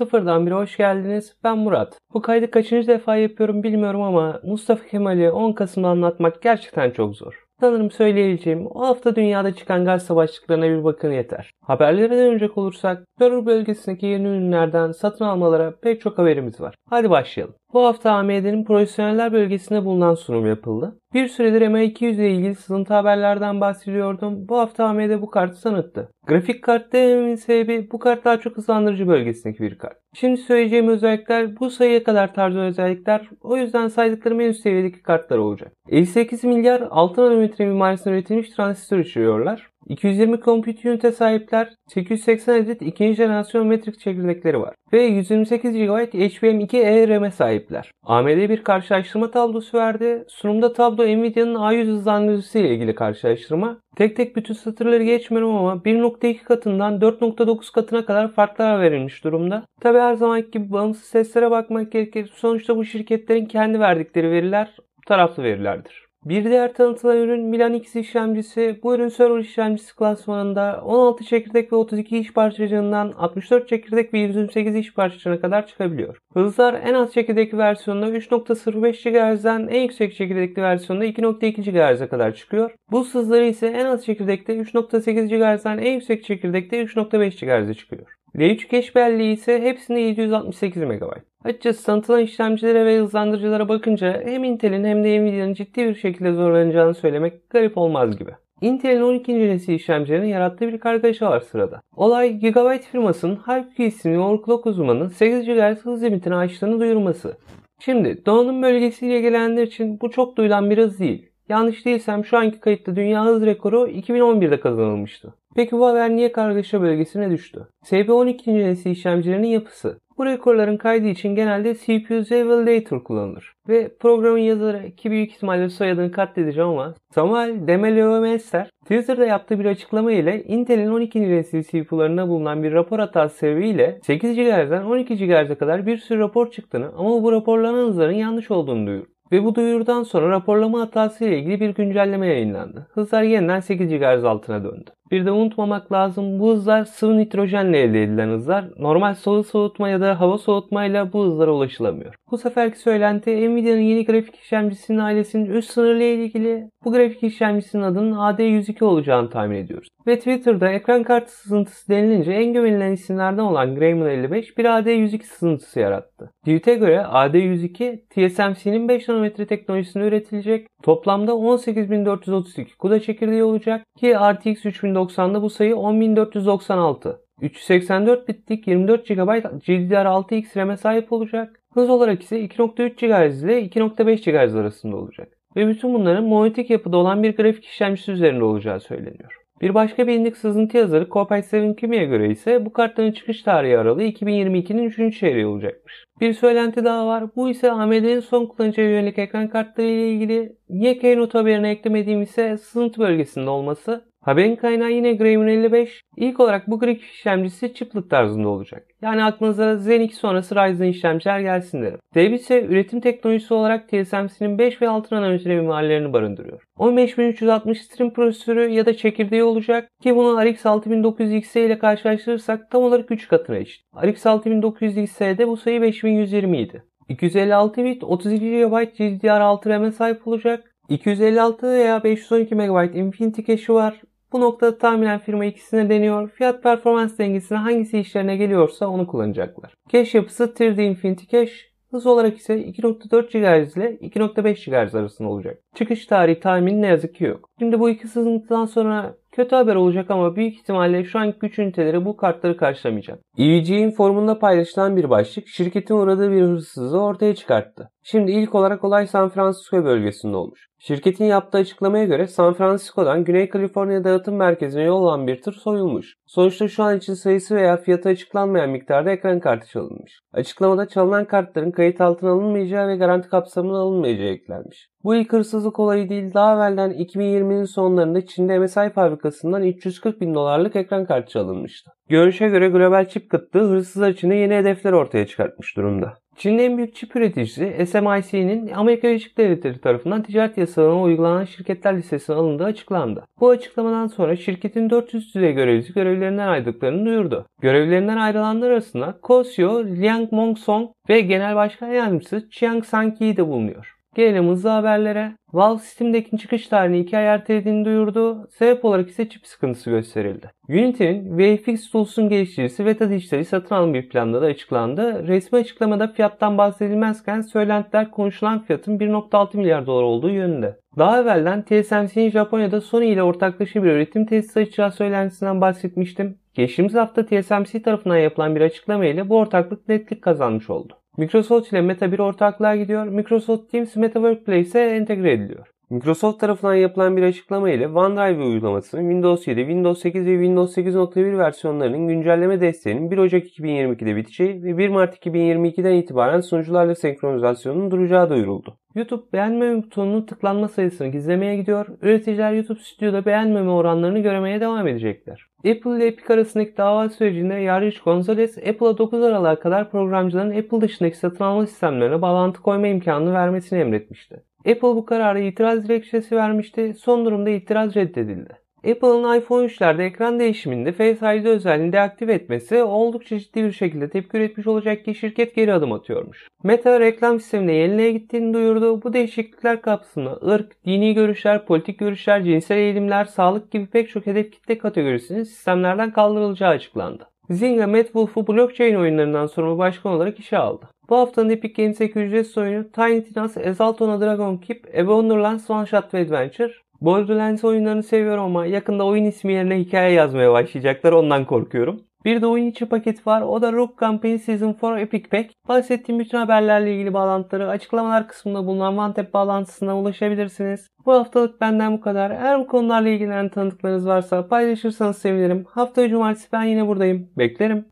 Sıfırdan bir hoş geldiniz. Ben Murat. Bu kaydı kaçıncı defa yapıyorum bilmiyorum ama Mustafa Kemal'i 10 Kasım'da anlatmak gerçekten çok zor. Sanırım söyleyeceğim o hafta dünyada çıkan gaz savaşçıklarına bir bakın yeter. Haberlere dönecek olursak terör bölgesindeki yeni ürünlerden satın almalara pek çok haberimiz var. Hadi başlayalım. Bu hafta AMD'nin profesyoneller bölgesinde bulunan sunum yapıldı. Bir süredir MA200 ile ilgili sızıntı haberlerden bahsediyordum. Bu hafta AMD bu kartı tanıttı. Grafik kart dememin sebebi bu kart daha çok hızlandırıcı bölgesindeki bir kart. Şimdi söyleyeceğim özellikler bu sayıya kadar tarzı özellikler o yüzden saydıklarım en üst seviyedeki kartlar olacak. 58 milyar 6 nanometre mimarisinde üretilmiş transistör içeriyorlar. 220 compute ünite sahipler, 880 adet ikinci jenerasyon metrik çekirdekleri var ve 128 GB HBM2E RAM'e sahipler. AMD bir karşılaştırma tablosu verdi. Sunumda tablo Nvidia'nın A100 hızlandırıcısı ile ilgili karşılaştırma. Tek tek bütün satırları geçmiyorum ama 1.2 katından 4.9 katına kadar farklar verilmiş durumda. Tabi her zamanki gibi bağımsız seslere bakmak gerekir. Sonuçta bu şirketlerin kendi verdikleri veriler taraflı verilerdir. Bir diğer tanıtılan ürün Milan X işlemcisi. Bu ürün server işlemcisi klasmanında 16 çekirdek ve 32 iş parçacığından 64 çekirdek ve 128 iş parçacığına kadar çıkabiliyor. Hızlar en az çekirdekli versiyonunda 3.05 GHz'den en yüksek çekirdekli versiyonda 2.2 GHz'e kadar çıkıyor. Bu hızları ise en az çekirdekte 3.8 GHz'den en yüksek çekirdekte 3.5 GHz'e çıkıyor. L3 cache belleği ise hepsinde 768 MB. Açıkçası tanıtılan işlemcilere ve hızlandırıcılara bakınca hem Intel'in hem de Nvidia'nın ciddi bir şekilde zorlanacağını söylemek garip olmaz gibi. Intel'in 12. nesil işlemcilerinin yarattığı bir kargaşa var sırada. Olay Gigabyte firmasının Hype isimli overclock uzmanının 8 GHz hız limitini aştığını duyurması. Şimdi donanım bölgesiyle gelenler için bu çok duyulan bir hız değil. Yanlış değilsem şu anki kayıtta dünya hız rekoru 2011'de kazanılmıştı. Peki haber niye kargaşa bölgesine düştü? Sebebi 12. nesil işlemcilerinin yapısı. Bu rekorların kaydı için genelde CPU Validator kullanılır. Ve programın yazarı ki büyük ihtimalle soyadını katledeceğim ama Samuel Demelio-Mester Twitter'da yaptığı bir açıklama ile Intel'in 12. nesil CPU'larına bulunan bir rapor hatası sebebiyle 8 GHz'den 12 GHz'e kadar bir sürü rapor çıktığını ama bu raporlanan hızların yanlış olduğunu duyurdu. Ve bu duyurudan sonra raporlama hatası ile ilgili bir güncelleme yayınlandı. Hızlar yeniden 8 GHz altına döndü. Bir de unutmamak lazım bu hızlar sıvı nitrojenle elde edilen hızlar. Normal sıvı soğutma ya da hava soğutmayla bu hızlara ulaşılamıyor. Bu seferki söylenti Nvidia'nın yeni grafik işlemcisinin ailesinin üst sınırıyla ilgili. Bu grafik işlemcisinin adının AD102 olacağını tahmin ediyoruz. Ve Twitter'da ekran kartı sızıntısı denilince en güvenilen isimlerden olan Grayman 55 bir AD102 sızıntısı yarattı. Tweet'e göre AD102 TSMC'nin 5 nanometre teknolojisinde üretilecek. Toplamda 18432 CUDA çekirdeği olacak ki RTX 3090'da bu sayı 10496. 384 bitlik 24 GB GDDR6X RAM'e sahip olacak. Hız olarak ise 2.3 GHz ile 2.5 GHz arasında olacak. Ve bütün bunların monolitik yapıda olan bir grafik işlemcisi üzerinde olacağı söyleniyor. Bir başka bilindik sızıntı yazarı Copilot 7 Kimi'ye göre ise bu kartların çıkış tarihi aralığı 2022'nin 3. çeyreği olacakmış. Bir söylenti daha var. Bu ise AMD'nin son kullanıcıya yönelik ekran kartları ile ilgili. Niye Keynote haberine eklemediğim ise sızıntı bölgesinde olması Haberin kaynağı yine Grayman 55. İlk olarak bu grafik işlemcisi chiplet tarzında olacak. Yani aklınıza Zen 2 sonrası Ryzen işlemciler gelsin derim. Dell ise üretim teknolojisi olarak TSMC'nin 5 ve 6 nanometre mimarlarını barındırıyor. 15360 stream prosesörü ya da çekirdeği olacak ki bunu RX 6900 XE ile karşılaştırırsak tam olarak 3 katına eşit. RX 6900 XE'de bu sayı 5120 idi. 256 bit 32 GB GDDR6 RAM'e sahip olacak. 256 veya 512 MB Infinity Cache'i var. Bu noktada tahminen firma ikisine deniyor. Fiyat performans dengesine hangisi işlerine geliyorsa onu kullanacaklar. Cache yapısı 3D Infinity Cache. Hız olarak ise 2.4 GHz ile 2.5 GHz arasında olacak. Çıkış tarihi tahmini ne yazık ki yok. Şimdi bu iki sızıntıdan sonra Kötü haber olacak ama büyük ihtimalle şu anki güç üniteleri bu kartları karşılamayacak. EVG'in forumunda paylaşılan bir başlık şirketin uğradığı bir hırsızlığı ortaya çıkarttı. Şimdi ilk olarak olay San Francisco bölgesinde olmuş. Şirketin yaptığı açıklamaya göre San Francisco'dan Güney Kaliforniya dağıtım merkezine yol alan bir tır soyulmuş. Sonuçta şu an için sayısı veya fiyatı açıklanmayan miktarda ekran kartı çalınmış. Açıklamada çalınan kartların kayıt altına alınmayacağı ve garanti kapsamına alınmayacağı eklenmiş. Bu ilk hırsızlık olayı değil daha evvelden 2020'nin sonlarında Çin'de MSI fabrikasından 340 bin dolarlık ekran kartı çalınmıştı. Görüşe göre global çip kıtlığı hırsızlar için de yeni hedefler ortaya çıkartmış durumda. Çin'in en büyük çip üreticisi SMIC'nin Amerika Birleşik Devletleri tarafından ticaret yasağına uygulanan şirketler listesine alındığı açıklandı. Bu açıklamadan sonra şirketin 400 düzey görevlisi görevlerinden ayrıldıklarını duyurdu. Görevlerinden ayrılanlar arasında Co-CEO Liang Mongsong ve Genel Başkan Yardımcısı Chiang Sang-yi de bulunuyor. Gelelim hızlı haberlere. Valve Steam'deki çıkış tarihini 2 ay ertelediğini duyurdu. Sebep olarak ise çip sıkıntısı gösterildi. Unity'nin VFX Tools'un geliştiricisi Veta Digital'i satın alma bir planda da açıklandı. Resmi açıklamada fiyattan bahsedilmezken söylentiler konuşulan fiyatın 1.6 milyar dolar olduğu yönünde. Daha evvelden TSMC'nin Japonya'da Sony ile ortaklaşa bir üretim tesisi açacağı söylentisinden bahsetmiştim. Geçtiğimiz hafta TSMC tarafından yapılan bir açıklama ile bu ortaklık netlik kazanmış oldu. Microsoft ile Meta bir ortaklığa gidiyor. Microsoft Teams Meta Workplace'e entegre ediliyor. Microsoft tarafından yapılan bir açıklama ile OneDrive uygulamasının Windows 7, Windows 8 ve Windows 8.1 versiyonlarının güncelleme desteğinin 1 Ocak 2022'de biteceği ve 1 Mart 2022'den itibaren sunucularla senkronizasyonun duracağı duyuruldu. YouTube beğenmeme butonunun tıklanma sayısını gizlemeye gidiyor. Üreticiler YouTube Studio'da beğenmeme oranlarını görmeye devam edecekler. Apple ile Epic arasındaki dava sürecinde yargıç Gonzalez, Apple'a 9 Aralık'a kadar programcıların Apple dışındaki satın alma sistemlerine bağlantı koyma imkanını vermesini emretmişti. Apple bu karara itiraz dilekçesi vermişti. Son durumda itiraz reddedildi. Apple'ın iPhone 3'lerde ekran değişiminde Face ID özelliğini deaktive etmesi oldukça ciddi bir şekilde tepki üretmiş olacak ki şirket geri adım atıyormuş. Meta reklam sistemine yeniliğe gittiğini duyurdu. Bu değişiklikler kapsamında ırk, dini görüşler, politik görüşler, cinsel eğilimler, sağlık gibi pek çok hedef kitle kategorisinin sistemlerden kaldırılacağı açıklandı. Zynga Matt Wolf'u blockchain oyunlarından sorumlu başkan olarak işe aldı. Bu haftanın Epic Games'deki ücretsiz oyunu Tiny Tina's Assault on a Dragon Keep, A Wonderlands One Shot Adventure. Borderlands oyunlarını seviyorum ama yakında oyun ismi yerine hikaye yazmaya başlayacaklar ondan korkuyorum. Bir de oyun içi paket var. O da Rook Campaign Season 4 Epic Pack. Bahsettiğim bütün haberlerle ilgili bağlantıları açıklamalar kısmında bulunan OneTap bağlantısına ulaşabilirsiniz. Bu haftalık benden bu kadar. Eğer bu konularla ilgilenen tanıdıklarınız varsa paylaşırsanız sevinirim. Haftaya cumartesi ben yine buradayım. Beklerim.